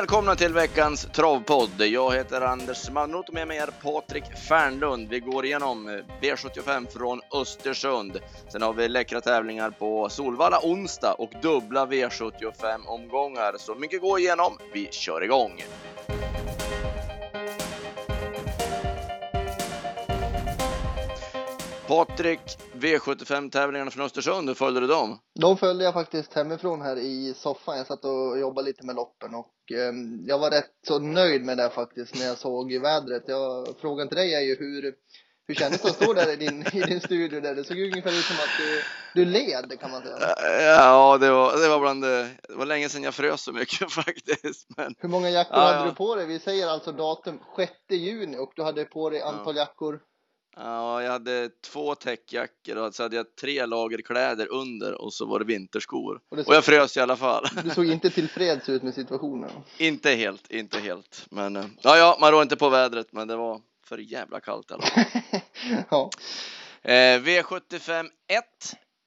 välkomna till veckans travpodd. Jag heter Anders Manroth och med mig är Patrik Fernlund. Vi går igenom eh, V75 från Östersund. Sen har vi läckra tävlingar på Solvalla onsdag och dubbla V75 omgångar. Så mycket gå igenom. Vi kör igång! Patrik, V75-tävlingarna från Östersund, hur följde du dem? De följde jag faktiskt hemifrån här i soffan. Jag satt och jobbade lite med loppen och eh, jag var rätt så nöjd med det faktiskt när jag såg vädret. Jag, frågan till dig är ju hur, hur kändes det att stå där i din, i din studio där? Det såg ungefär ut som att du, du led kan man säga. Ja, det var, det var bland det, det var länge sedan jag frös så mycket faktiskt. Men, hur många jackor ja, hade ja. du på dig? Vi säger alltså datum 6 juni och du hade på dig antal jackor. Ja, jag hade två täckjackor och så hade jag tre lager kläder under och så var det vinterskor. Och det Och jag frös i alla fall. Du såg inte tillfreds ut med situationen. Inte helt, inte helt. Men eh, ja, ja, man rår inte på vädret, men det var för jävla kallt i alla fall. ja. Eh, V75 1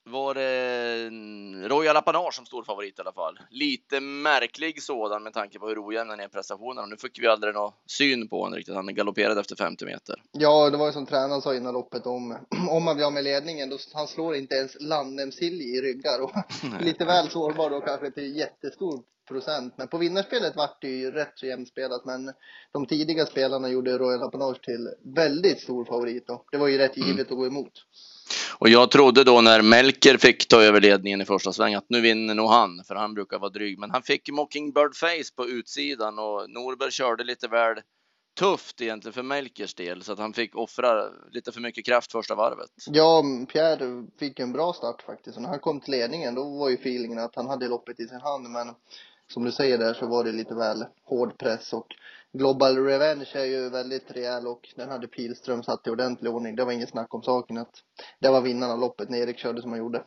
var det en Royal Apanage som stor favorit i alla fall. Lite märklig sådan med tanke på hur ojämn den är i prestationerna. Nu fick vi aldrig någon syn på honom riktigt. Han galopperade efter 50 meter. Ja, det var ju som tränaren sa innan loppet om, om man blir av med ledningen, då han slår inte ens Landem-Silje i ryggar och lite väl sårbar då kanske till jättestor procent. Men på vinnarspelet vart det ju rätt så jämnspelat, men de tidiga spelarna gjorde Royal Apanage till väldigt stor favorit och det var ju rätt givet att gå emot. Och jag trodde då när Melker fick ta över ledningen i första sväng att nu vinner nog han, för han brukar vara dryg. Men han fick Mockingbird Face på utsidan och Norberg körde lite väl tufft egentligen för Melkers del så att han fick offra lite för mycket kraft första varvet. Ja, Pierre fick en bra start faktiskt och när han kom till ledningen då var ju feelingen att han hade loppet i sin hand men som du säger där så var det lite väl hård press och Global Revenge är ju väldigt rejäl och den hade Pilström satt i ordentlig ordning. Det var inget snack om saken att det var vinnaren av loppet när Erik körde som han gjorde.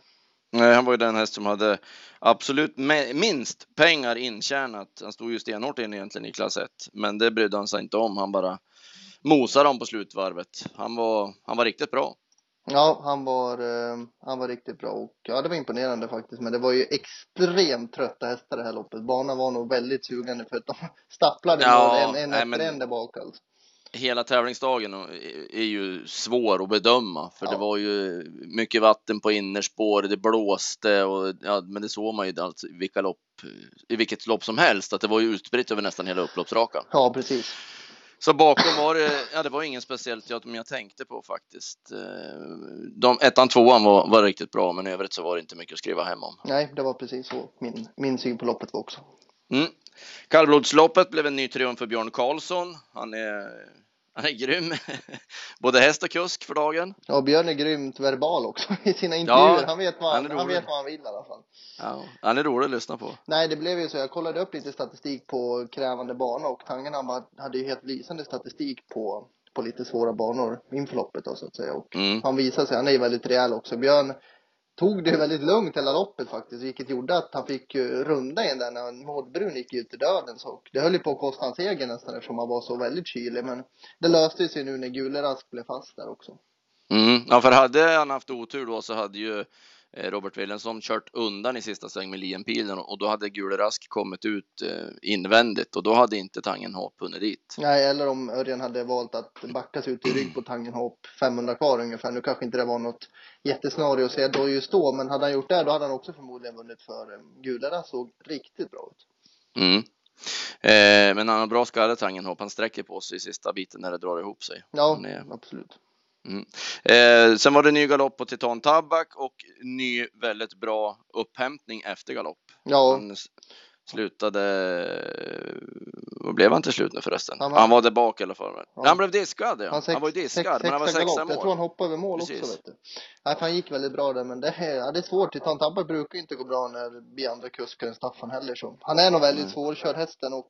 Nej, han var ju den häst som hade absolut minst pengar intjänat. Han stod ju stenhårt in egentligen i klass 1, men det brydde han sig inte om. Han bara mosade dem på slutvarvet. Han var, han var riktigt bra. Ja, han var, eh, han var riktigt bra och ja, det var imponerande faktiskt. Men det var ju extremt trötta hästar det här loppet. Banan var nog väldigt sugande för att de stapplade Ja, en, en nej, efter en där bak alltså. Hela tävlingsdagen är ju svår att bedöma för Ja. det var ju mycket vatten på innerspår, det blåste och ja, men det såg man ju alltså, i vilka lopp, i vilket lopp som helst att det var ju utspritt över nästan hela upploppsrakan. Ja, precis. Så bakom var det, ja det var ingen speciellt jag, jag tänkte på faktiskt. Eh, De, ettan, tvåan var, var riktigt bra, men i övrigt så var det inte mycket att skriva hem om. Nej, det var precis så min, min syn på loppet var också. Mm. Kallblodsloppet blev en ny triumf för Björn Karlsson. Han är, han är grym, både häst och kusk för dagen. Ja, Björn är grymt verbal också i sina intervjuer. han, vet vad, han han, han vet vad han vill i alla fall. Ja, han är rolig att lyssna på. Nej, det blev ju så. Jag kollade upp lite statistik på krävande bana och Tangenham hade- ju helt lysande statistik på, på lite svåra banor inför loppet då, så att säga. Och Mm. han visade sig, han är ju väldigt rejäl också. Björn tog det väldigt lugnt hela loppet faktiskt, vilket gjorde att han fick eh, runda in där när Mårdbrun gick ut i döden. Så det höll ju på att kosta hans egen nästan eftersom han var så väldigt kylig. Men det löste sig nu när Gulerask blev fast där också. Mm. Ja, för hade han haft otur då så hade ju Robert Wilhelmsson kört undan i sista sväng med Lienpilen och då hade Gule Rask kommit ut eh, invändigt och då hade inte Tangenhop hunnit dit. Nej, eller om Örjan hade valt att backa sig ut i rygg på Tangenhop 500 kvar ungefär. Nu kanske inte det var något jättescenario att se då just då, men hade han gjort det då hade han också förmodligen vunnit för eh, Gulera såg riktigt bra ut. Mm. Eh, men han har bra skalle Tangenhop. Han sträcker på sig i sista biten när det drar ihop sig. Ja, absolut. Mm. Eh, sen var det ny galopp på Titan Tabak och ny väldigt bra upphämtning efter galopp. Ja, Han slutade, vad blev han till slut nu förresten? Han Han var- var, där bak i alla fall. Ja. Han blev diskad ja. han, sex, Han var ju diskad, sex, men han var sexa galopp. Jag tror han mål. hoppade över mål också Precis. vet du. Nej, han gick väldigt bra där, men det är, ja, det är svårt. Titan Tabak brukar inte gå bra när det blir andra kuskar än Staffan heller. Så. Han är nog väldigt Mm. svårkörd hästen och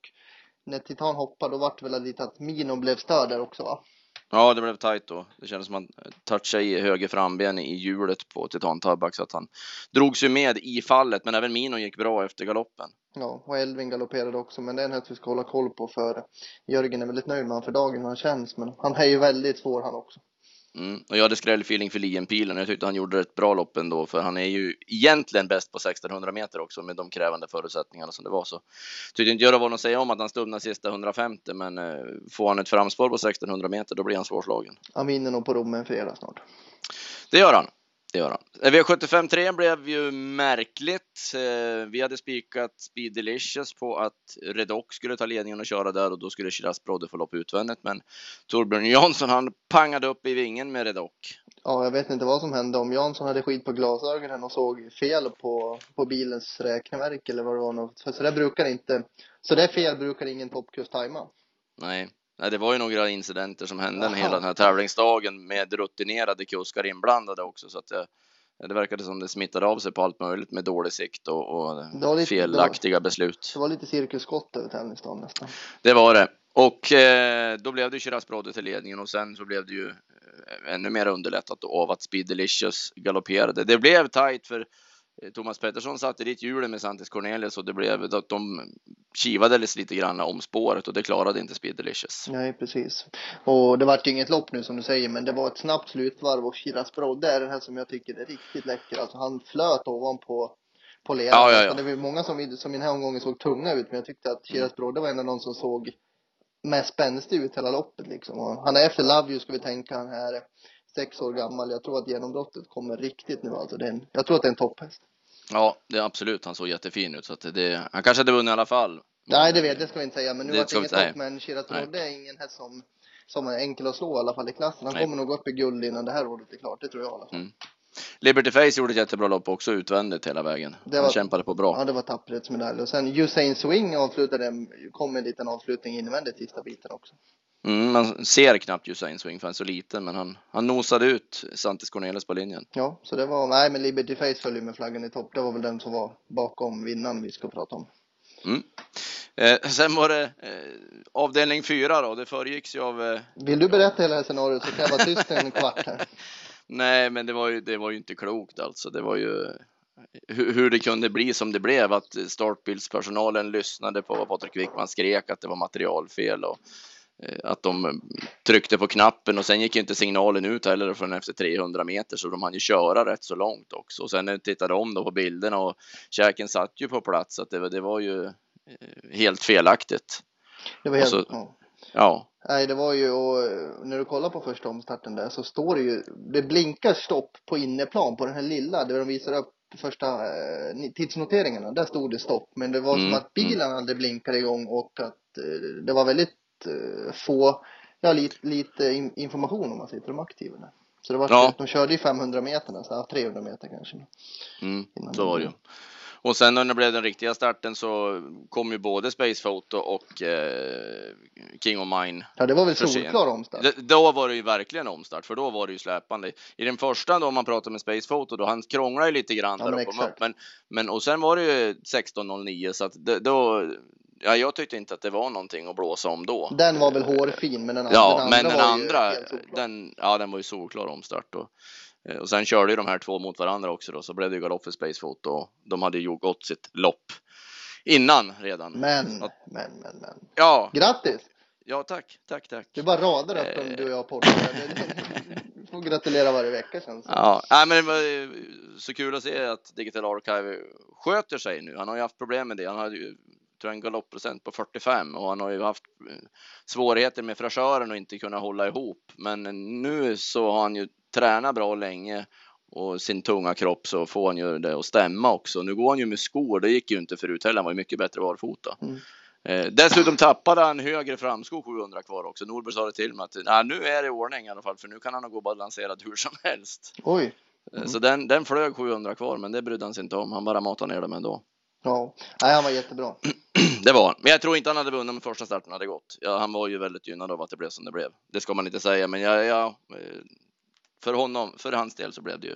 när Titan hoppade då vart det väl lite att Mino blev störd där också va? Ja, det blev tajt då. Det kändes som att han touchade i höger framben i hjulet på Titan Tabak så att han drogs ju med i fallet. Men även Mino gick bra efter galoppen. Ja, och Elvin galopperade också, men det är en häst vi ska hålla koll på för Jörgen är väldigt nöjd med han för dagen hur han känns, men han är ju väldigt svår han också. Mm. Och jag hade skrällfeeling för Lienpilen. Jag tyckte han gjorde ett bra lopp ändå, för han är ju egentligen bäst på 1600 meter också med de krävande förutsättningarna som det var. Så tyckte inte jag det var något att säga om att han stumnade sista 150, men eh, får han ett framspår på 1600 meter, då blir han svårslagen. Han vinner nog på Rommen fredag snart. Det gör han. Det gör han. V75 3 blev ju märkligt. Eh, vi hade spikat Speed Delicious på att Redox skulle ta ledningen och köra där och då skulle Shiraz Brodde få lopp utvändigt. Men Torbjörn Jansson han pangade upp i vingen med Redox. Ja, jag vet inte vad som hände. Om Jansson hade skit på glasögonen och såg fel på, på bilens räkneverk eller vad det var. Något. Så det brukar inte, så det fel brukar ingen toppkurs tajma. Nej, Nej, det var ju några incidenter som hände Jaha. hela den här tävlingsdagen med rutinerade kuskar inblandade också så att det, det verkade som det smittade av sig på allt möjligt med dålig sikt och, och Det var lite- felaktiga beslut. Det var lite cirkusskott över tävlingsdagen nästan. Det var det. Och eh, då blev det Shiraz Brodde till ledningen och sen så blev det ju eh, ännu mer underlättat av att Speed Delicious galopperade. Det blev tajt för Thomas Pettersson satte dit hjulen med Santis Cornelius och det blev att de kivades lite grann om spåret och det klarade inte Speed Delicious. Nej, precis. Och det vart ju inget lopp nu som du säger, men det var ett snabbt slutvarv och Shiraz Brodde är den här som jag tycker är riktigt läcker. Alltså han flöt ovanpå på ledaren. Ja, ja, ja. Det var många som, som i den här omgången såg tunga ut, men jag tyckte att Shiraz Brodde var en av de som såg mest spänstig ut hela loppet liksom. Och han är efter Love You ska vi tänka, han är sex år gammal. Jag tror att genombrottet kommer riktigt nu alltså. Det en, jag tror att det är en topphäst. Ja, det är absolut. Han såg jättefin ut så att det, han kanske hade vunnit i alla fall. Nej, det vet jag ska vi inte säga, men nu Det var det inget lopp. Men Nej. Brodde är ingen häst som, som är enkel att slå i alla fall i klassen. Han Nej. kommer nog upp i guld innan det här året är klart, det tror jag i alla fall. Mm. Liberty Face gjorde ett jättebra lopp också utvändigt hela vägen. Det Han var- kämpade på bra. Ja, det var tapperhetsmedalj. Och sen Usain Swing avslutade, kom en liten avslutning invändigt sista biten också. Mm, man ser knappt Usain Swing för han är så liten, men han, han nosade ut Santis Cornelius på linjen. Ja, så det var, nej men Liberty Face följer med flaggan i topp. Det var väl den som var bakom vinnaren vi ska prata om. Eh, sen var det eh, avdelning fyra då. Det föregicks ju av eh, Vill du berätta hela det här scenariot så kan jag vara tyst en kvart här. Nej, men det var ju, det var ju inte klokt alltså. Det var ju hur, hur det kunde bli som det blev, att startbildspersonalen lyssnade på vad Patrik Wickman skrek, att det var materialfel och att de tryckte på knappen och sen gick ju inte signalen ut heller förrän efter 300 meter så de hann ju köra rätt så långt också. Och sen när jag tittade om då på bilderna och käken satt ju på plats så att det, var- det var ju eh, helt felaktigt. Det var helt, så- ja. Ja, Nej, det var ju, och eh, när du kollar på första omstarten där så står det ju, det blinkar stopp på inneplan på den här lilla, där de visar upp första eh, tidsnoteringarna. Där stod det stopp, men det var som Mm, att bilen aldrig blinkade igång och att eh, det var väldigt eh, få, ja lite, lite in, information om man sitter de aktiva där. Så det var, Ja. de körde ju 500 meter ja, 300 meter kanske. Mm, så var det ju. Och sen när det blev den riktiga starten så kom ju både Space Photo och eh, King of Mine. Ja, det var väl solklar omstart. D- Då var det ju verkligen omstart, för då var det ju släpande. I den första då, man pratar med Space Photo, då han krånglade ju lite grann Ja, där men och kom exakt. upp. Men, men och sen var det ju 16.09 så att det, då, ja, jag tyckte inte att det var någonting att blåsa om då. Den var väl hårfin, men den, Ja, den men andra den var ju andra, den, ja, den var ju solklar omstart. Och, eh, och sen körde ju de här två mot varandra också då, så blev det ju galopp för Space Photo och de hade ju gått sitt lopp innan redan. Men, Att- men, men, men. Ja, Grattis! ja tack, tack, tack. Det är bara rader upp Eh. du och jag poddar. Du får gratulera varje vecka känns det Ja, nej, men det var eh, så kul att se att Digital Archive sköter sig nu. Han har ju haft problem med det. Han hade ju tror en galoppprocent på 45 och han har ju haft eh, svårigheter med fräschören och inte kunna hålla ihop. Men nu så har han ju tränat bra länge och sin tunga kropp så får han ju det att stämma också. Nu går han ju med skor. Det gick ju inte förut heller. Han var ju mycket bättre barfota. Mm. Eh, dessutom tappade han högre framsko 700 kvar också. Norberg sa det till mig att nej, nu är det i ordning i alla fall för nu kan han gå balanserad hur som helst. Oj. Eh, Mm. Så den, den flög 700 kvar, men det brydde han sig inte om. Han bara matade ner dem ändå. Ja. Nej, han var jättebra. Det var. Men jag tror inte han hade vunnit om första starten hade gått. Ja, han var ju väldigt gynnad av att det blev som det blev. Det ska man inte säga, men ja, ja, eh, för honom, för hans del så blev det ju.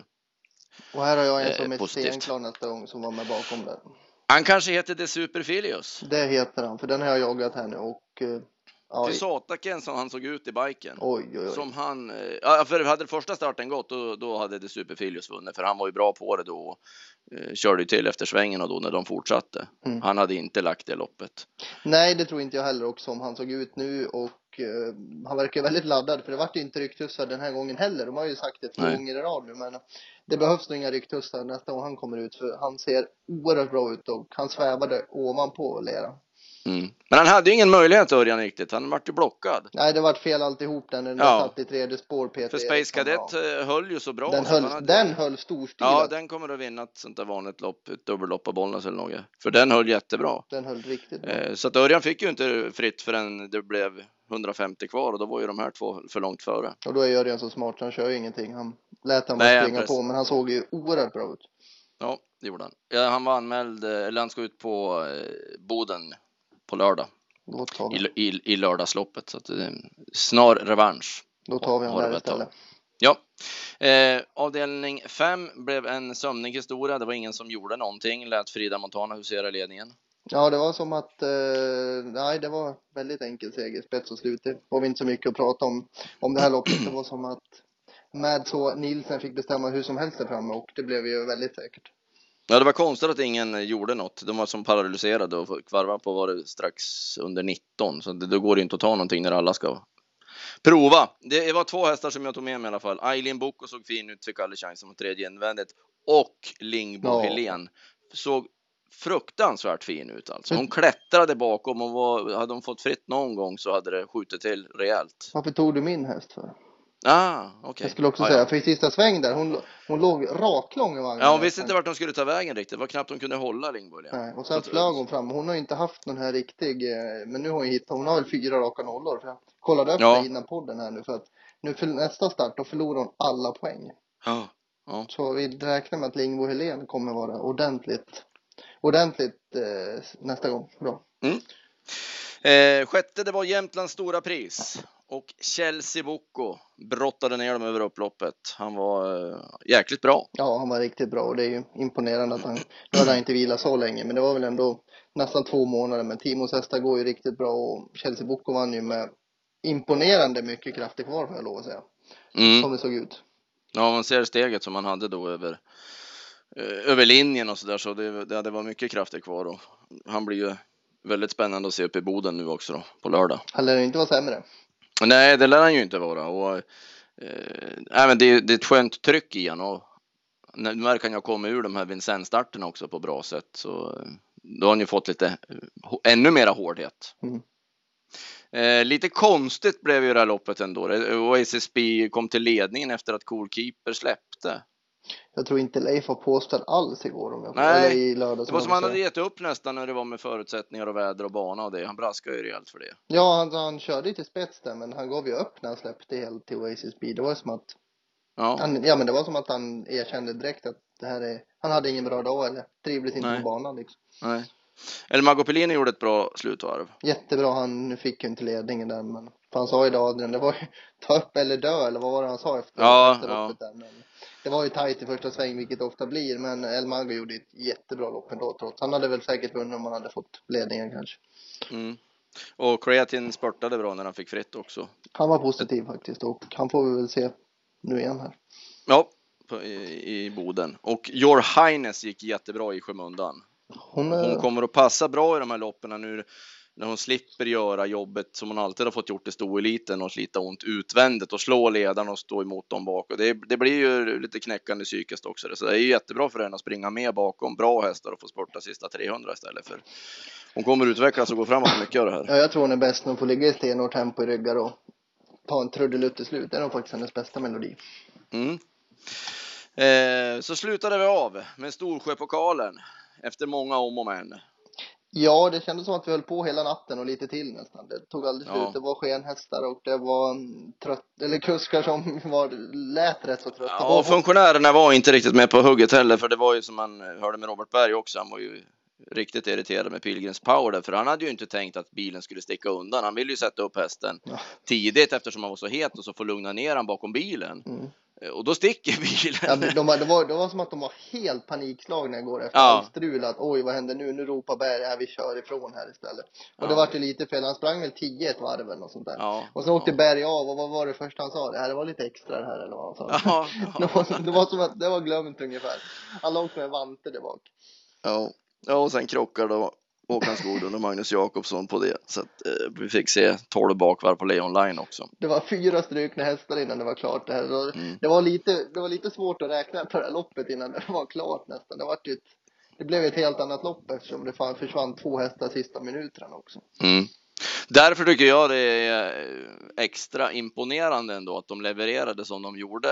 Och här har jag en Eh, som är stenklar nästa gång som var med bakom där. Han kanske heter The Superfilius. Det heter han, för den har jag jagat här nu och Ja, Till sataken som han såg ut i biken. oj, oj, oj. Som han, eh, ja, för hade första starten gått då, då hade det Superfilius vunnit för han var ju bra på det då eh, körde ju till efter svängen och då när de fortsatte. Mm. Han hade inte lagt det loppet. Nej, det tror inte jag heller också om han såg ut nu och eh, han verkar väldigt laddad för det vart inte rycktussar den här gången heller. De har ju sagt det två Nej. gånger i rad nu men det behövs nog inga rycktussar nästa gång han kommer ut för han ser oerhört bra ut och han svävade ovanpå leran. Mm. Men han hade ju ingen möjlighet Örjan riktigt. Han vart ju blockad. Nej, det vart fel alltihop där när den Ja. satt i tredje spår Peter För Space. Cadet eh, höll ju så bra. Den höll, hade- den höll storstilat. Ja, den kommer att vinna ett sånt där vanligt lopp, ett dubbellopp på Bollnäs eller något. För den höll jättebra. Den höll riktigt bra. Eh, Så att Örjan fick ju inte fritt förrän det blev 150 kvar och då var ju de här två för långt före. Och då är Örjan så smart så han kör ju ingenting. Han lät han bara springa på men han såg ju oerhört bra ut. Ja, det gjorde han. Ja, han var anmäld, eh, eller han ska ut på Boden på lördag i, i, i lördagsloppet. Så att en snar revansch. då tar vi det där istället. Ja, eh, avdelning 5 blev en sömnig historia. Det var ingen som gjorde någonting. Lät Frida Montana husera i ledningen. Ja, det var som att, eh, nej det var väldigt enkel seger, spets och slut. Det var inte så mycket att prata om, om det här loppet. Det var som att Mads och Nielsen fick bestämma hur som helst där framme och det blev ju väldigt säkert. Ja, det var konstigt att ingen gjorde något. De var som paralyserade och kvarva på var det strax under 19. Så det, då går det inte att ta någonting när alla ska prova. Det var två hästar som jag tog med mig i alla fall. Eileen Boko såg fin ut, fick aldrig chansen mot tredje invändigt. Och Lingbo Ja. Helén såg fruktansvärt fin ut alltså. Hon klättrade bakom och var, hade hon fått fritt någon gång så hade det skjutit till rejält. Varför tog du min häst för? Ah, okej. Jag skulle också Ja, säga, ja. för i sista sväng där, hon, hon låg raklång i vagnen. Ja, hon visste inte vart de skulle ta vägen riktigt. Det var knappt hon kunde hålla Lingbo Helén. Nej, och sen flög hon fram. Hon har inte haft någon här riktig, eh, men nu har hon hittat, hon har väl fyra raka nollor. För jag kollade upp Ja. det innan podden här nu för att nu för nästa start då förlorar hon alla poäng. Ja, ja. Så vi räknar med att Lingbo Helén kommer vara ordentligt, ordentligt eh, nästa gång. Bra. Eh, sjätte, det var Jämtlands stora pris. Och Chelsea Boko brottade ner dem över upploppet. Han var eh, jäkligt bra. Ja, han var riktigt bra och det är ju imponerande att han, nu hade han inte vilat så länge, men det var väl ändå nästan två månader. Men Timos hästar går ju riktigt bra och Chelsea Boko vann ju med imponerande mycket krafter kvar får jag lov att säga. Mm. Som det såg ut. Ja, man ser steget som han hade då över, eh, över linjen och så där. Så det, det, det var mycket krafter kvar och han blir ju väldigt spännande att se upp i Boden nu också då, på lördag. Han lär inte vara sämre. Nej, det lär han ju inte vara. Och, eh, men det, det är ett skönt tryck i honom. Och nu verkar han ju ha kommit ur de här Vincennes-starterna också på bra sätt. Så eh, då har han ju fått lite eh, ännu mera hårdhet. Mm. Eh, lite konstigt blev ju det här loppet ändå. Oasis B kom till ledningen efter att Cool Keeper släppte. Jag tror inte Leif var påställd alls igår om jag Nej, eller i lördags. Det var om som han hade gett upp nästan när det var med förutsättningar och väder och bana och det. Han braskade ju rejält för det. Ja, han, han körde ju till spets där, men han gav ju upp när han släppte helt till Oasis Speed. Det var som att Ja, han, ja men det var som att han erkände direkt att det här är, han hade ingen bra dag eller trivdes inte Nej. på banan liksom. nej. El Mago Pellini gjorde ett bra slutvarv. Jättebra, han fick ju inte ledningen där men för han sa ju då Adrian, det var ju ta upp eller dö eller vad var det han sa efter, Ja, efter ja. loppet där. Men det var ju tajt i första sväng vilket det ofta blir men El Mago gjorde ett jättebra lopp ändå trots. Han hade väl säkert vunnit om han hade fått ledningen kanske. Mm. Och Creatin spurtade bra när han fick fritt också. Han var positiv faktiskt och han får vi väl se nu igen här. Ja, i, i Boden. Och Your Highness gick jättebra i skymundan. Hon, Hon eh, kommer att passa bra i de här loppen nu när hon slipper göra jobbet som hon alltid har fått gjort i stoeliten och slita ont utvändigt och slå ledarna och stå emot dem bak. Och det, det blir ju lite knäckande psykiskt också. Så det är jättebra för henne att springa med bakom bra hästar och få spurta sista 300 istället för hon kommer utvecklas och gå framåt mycket av det här. Ja, jag tror hon är bäst när hon får ligga i stenhårt tempo i ryggar och ta en trudelutt i slut. Det är nog faktiskt hennes bästa melodi. Mm. Eh, så slutade vi av med Storsjöpokalen efter många om och men. Ja, det kändes som att vi höll på hela natten och lite till nästan. Det tog aldrig Ja. slut. Det var skenhästar och det var mm, trött, eller kuskar som var, lät rätt så trötta. Ja, och funktionärerna var inte riktigt med på hugget heller, för det var ju som man hörde med Robert Berg också. Han var ju riktigt irriterad med Pilgrims Power där, för han hade ju inte tänkt att bilen skulle sticka undan. Han ville ju sätta upp hästen Ja. tidigt eftersom han var så het och så få lugna ner han bakom bilen. Mm. Och då sticker bilen. Ja, de, var- det, var, det var som att de var helt panikslagna igår efter Ja. strul. Att oj, vad händer nu? Nu ropar Berg, ja, vi kör ifrån här istället. Och det Ja. vart ju lite fel. Han sprang väl 10 ett varv eller något sånt där. Ja. Och så åkte ja. Berg av och vad var det första han sa? Det här det var lite extra det här eller vad han sa. Ja, Det, var, det var som att det var glömt ungefär. Han låg med vanter där bak. ja. ja, och sen krockar då Håkan Skoglund och Magnus Jakobsson på det. Så att, eh, vi fick se 12 bakvarv på Leon Line också. Det var fyra strukna hästar innan det var klart. Det, här. Mm. det, var lite, det var lite svårt att räkna på det här loppet innan det var klart nästan. Det, vart ju ett, det blev ett helt annat lopp eftersom det fan försvann två hästar sista minuterna också. Mm. Därför tycker jag det är eh, extra imponerande ändå att de levererade som de gjorde.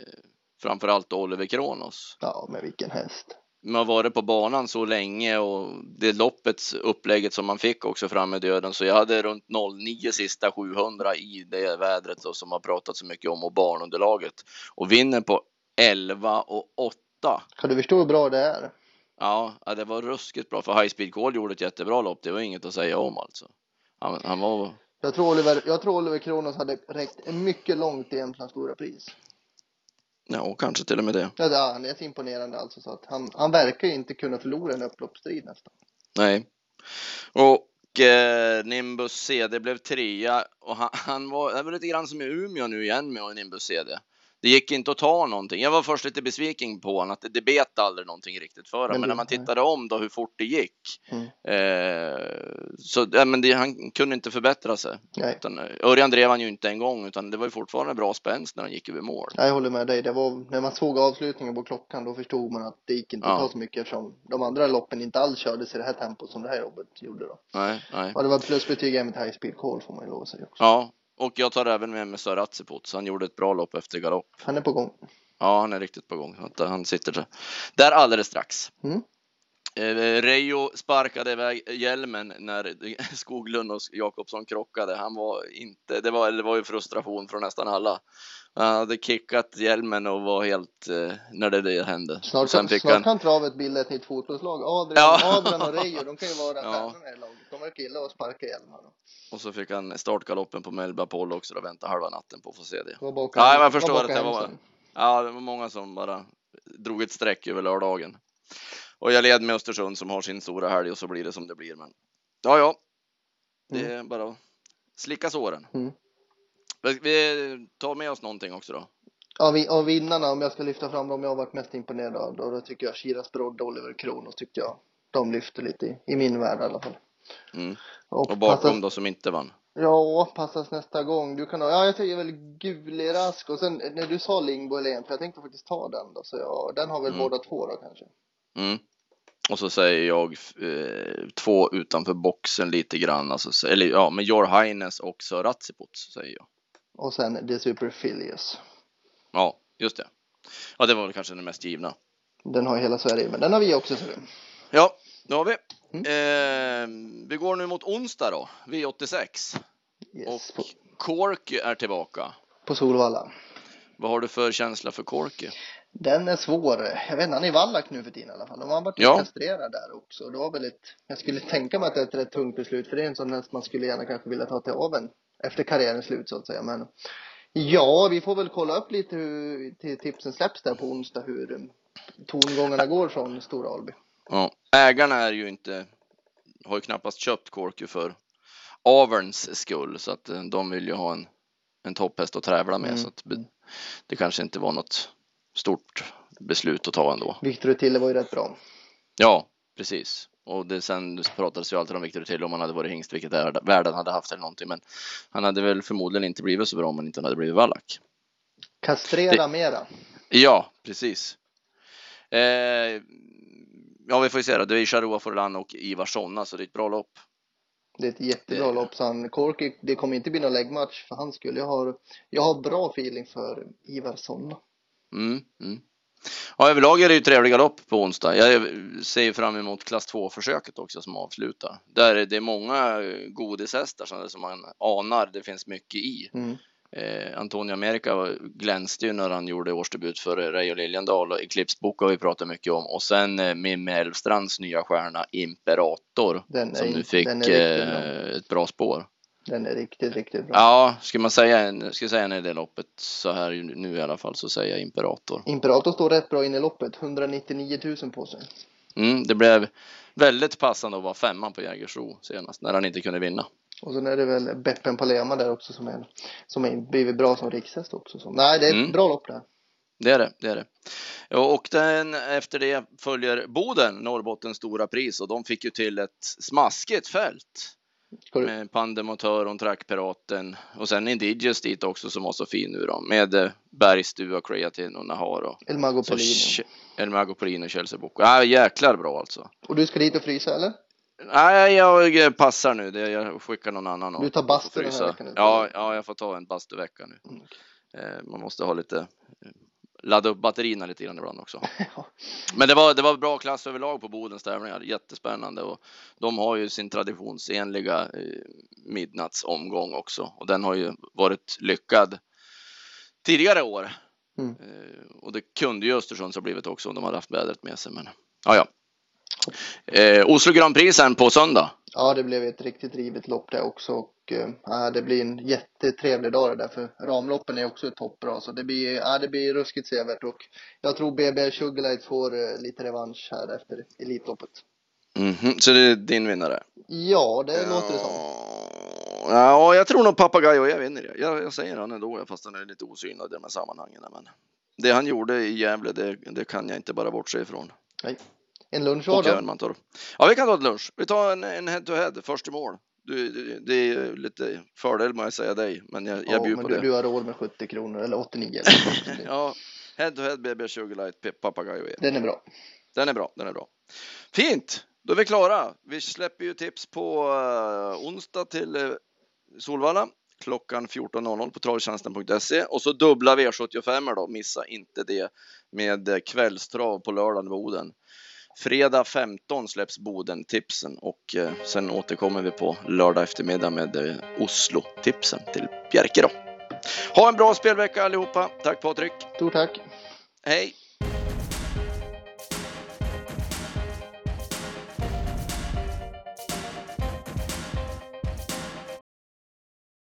eh, Framförallt Oliver Kronos. Ja, men vilken häst. Man varit på banan så länge och det loppets upplägget som man fick också fram med döden. Så jag hade runt 09 sista 700 i det vädret och som har pratat så mycket om och banunderlaget. Och vinner på 11 och 8. Kan du förstå hur bra det är? Ja, ja, det var ruskigt bra. För High Speed Call gjorde ett jättebra lopp. Det var inget att säga om alltså. Han, han var Jag tror Oliver, jag tror Oliver Kronos hade räckt mycket långt i Jämtlands stora pris. Ja, och kanske till och med det. Ja, det- han är så imponerande alltså så att han, han verkar ju inte kunna förlora en upploppsstrid nästan. Nej. Och eh, Nimbus CD blev trea och han, han var, det var lite grann som i Umeå nu igen med Nimbus CD. Det gick inte att ta någonting. Jag var först lite besviken på honom att det, det bet aldrig någonting riktigt för honom. Men när man tittade om då hur fort det gick Mm. eh, så ja, men det, han kunde inte förbättra sig. Utan, eh, Örjan drev han ju inte en gång utan det var ju fortfarande bra spänst när han gick över mål. jag håller med dig. Det var, när man såg avslutningen på klockan då förstod man att det gick inte Ja. att ta så mycket eftersom de andra loppen inte alls kördes i det här tempot som det här jobbet gjorde då. Nej, nej. Ja, det var plusbetyg även till High Speed Call får man ju lov att säga också. Ja, och jag tar även med mig Atsipot, så han gjorde ett bra lopp efter galopp. Han är på gång. Ja, han är riktigt på gång. Han sitter där alldeles strax. Mm. Eh, Reijo sparkade iväg hjälmen när Skoglund och Jakobsson krockade. Han var inte, det var, det var ju frustration från nästan alla. Han hade kickat hjälmen och var helt, eh, när det, det hände. Snart, sen kan, fick snart han, kan travet bilda ett nytt fotbollslag. Adrian, Ja. Adrian och Reijo, de kan ju vara Ja. stjärnorna i laget. De verkar gilla att sparka hjälmar. och så fick han startgaloppen på Melba Apollo också och vänta halva natten på att få se det. Åka Ja, jag förstår att det var-. Ja, det var många som bara drog ett streck över lördagen. Och jag led med Östersund som har sin stora helg och så blir det som det blir. Men ja, ja, det är bara att slicka såren. Mm. Vi- tar med oss någonting också då. Ja, vi, av vinnarna, om jag ska lyfta fram dem jag har varit mest imponerad av, då, då tycker jag Shiras Brodd och Oliver Kronos tyckte jag. De lyfter lite i, i min värld i alla fall. Mm. Och, Och bakom passas, då som inte vann. Ja, passas nästa gång. Du kan ha, ja jag säger väl Guli Rask och sen när du sa Lingbo Helén, för jag tänkte faktiskt ta den då, så ja, den har väl Mm. båda två då kanske. Mm. Och så säger jag eh, två utanför boxen lite grann. Alltså, så- eller ja, med Your Highness och Sir Ratsiput säger jag. Och sen The Superfilius. Ja, just det. Ja, det var väl kanske den mest givna. Den har hela Sverige, men den har vi också ser. Ja, det har vi. Mm. Eh, vi går nu mot onsdag då, V86. Yes, Och på, Corky är tillbaka. på Solvalla. Vad har du för känsla för Corky? Den är svår. Jag vet inte, han är i Wallach nu för tiden i alla fall. De har varit Ja. kastrerad där också. Det var väl ett, jag skulle tänka mig att det är ett rätt tungt beslut för det är en sån häst man skulle gärna kanske vilja ta till aveln efter karriärens slut så att säga. Men ja, vi får väl kolla upp lite hur till tipsen släpps där på onsdag hur tongångarna går från Stora Alby. Ja, ägarna är ju inte, har ju knappast köpt Corky för averns skull så att eh, de vill ju ha en, en topphäst att tävla med Mm. så att det kanske inte var något stort beslut att ta ändå. Victor Tille var ju rätt bra. Ja, precis. Och det, sen pratades ju alltid om Victor till om han hade varit hingst, vilket är- världen hade haft eller någonting. Men han hade väl förmodligen inte blivit så bra om han inte hade blivit Wallach. Kastrera mera. Ja, precis. Eh, ja, vi får ju se då. Det är Charoa Forlan och Ivar Sonna, så det är ett bra lopp. Det är ett jättebra Det- lopp. Han, Corky, det kommer inte bli någon läggmatch för han skulle. Jag har, jag har bra feeling för Ivar Sonna. Mm, mm. Ja, överlag är det ju trevliga lopp på onsdag. Jag ser fram emot klass 2-försöket också som avslutar. Där är det många eh, godishästar som, man anar det finns mycket i. Mm. Eh, Antonio America glänste ju när han gjorde årsdebut för Reijo Liljendal och Eclipse Book har vi pratat mycket om och sen eh, Mimmi Elfstrands nya stjärna Imperator är som nu fick är eh, ett bra spår. Den är riktigt, riktigt bra. Ja, ska man säga jag säga en i det loppet så här nu i alla fall så säger jag Imperator. Imperator står rätt bra in i loppet. 199 000 på sig. Mm, det blev väldigt passande att vara femma på Jägersro senast när han inte kunde vinna. Och sen är det väl Beppen Palema där också som är, som är blivit bra som rikshäst också. Så, nej, det är ett Mm. bra lopp där. Det är det, det är det. Och den, efter det följer Boden, Norrbottens stora pris och de fick ju till ett smaskigt fält. Med Pandemotören, Trackpiraten och sen Indigious dit också som var så fin nu då. Med eh, Bergstua, Creatine och Nahar och El Mago. Ch- El Mago Polino och Chelsea Boko. Ja, jäklar bra alltså. Och du ska dit och frysa eller? Nej, jag eh, passar nu. Jag skickar någon annan och Du tar bastu den här veckan? Ja, ja, jag får ta en bastuvecka nu. Mm, Eh, Man måste ha lite ladda upp batterierna lite grann ibland också. Men det var, det var bra klass överlag på Bodens tävlingar. Jättespännande och de har ju sin traditionsenliga eh, midnattsomgång också och den har ju varit lyckad tidigare år. Mm. Eh, och det kunde ju Östersunds ha blivit också om de hade haft vädret med sig. Men ja, ja. Eh, Oslo Grand Prix sen på söndag. Ja, det blev ett riktigt rivet lopp där också och ja, det blir en jättetrevlig dag det där för ramloppen är också toppbra så det blir, ja, det blir ruskigt sevärt och jag tror BB Sugarlight får eh, lite revansch här efter Elitloppet. Mhm, Så det är din vinnare? Ja, det låter det som. Ja, jag tror nog Papagayo jag vinner det. Jag, jag säger han ändå, fast han är lite osynad i de här sammanhangen. Men det han gjorde i Gävle, det, det kan jag inte bara bortse ifrån. En lunch var även Mantorp. Ja, vi kan ta ett lunch. Vi tar en, en head to head, först i mål. Du, det är lite fördel må jag säga dig, men jag, jag Ja, bjuder på du, det. du har råd med 70 kronor eller 89 eller Ja, head to head BB Sugarlight Pe- Papagayo. Den är bra. Den är bra, den är bra. Fint, då är vi klara. Vi släpper ju tips på uh, onsdag till uh, Solvalla klockan 14.00 på travtjänsten.se och så dubbla V75 då, missa inte det med eh, kvällstrav på lördagen i Boden. Fredag 15 släpps Boden-tipsen och eh, sen återkommer vi på lördag eftermiddag med eh, Oslo-tipsen till Bjerke då. Ha en bra spelvecka allihopa. Tack Patrik. Stort tack. Hej!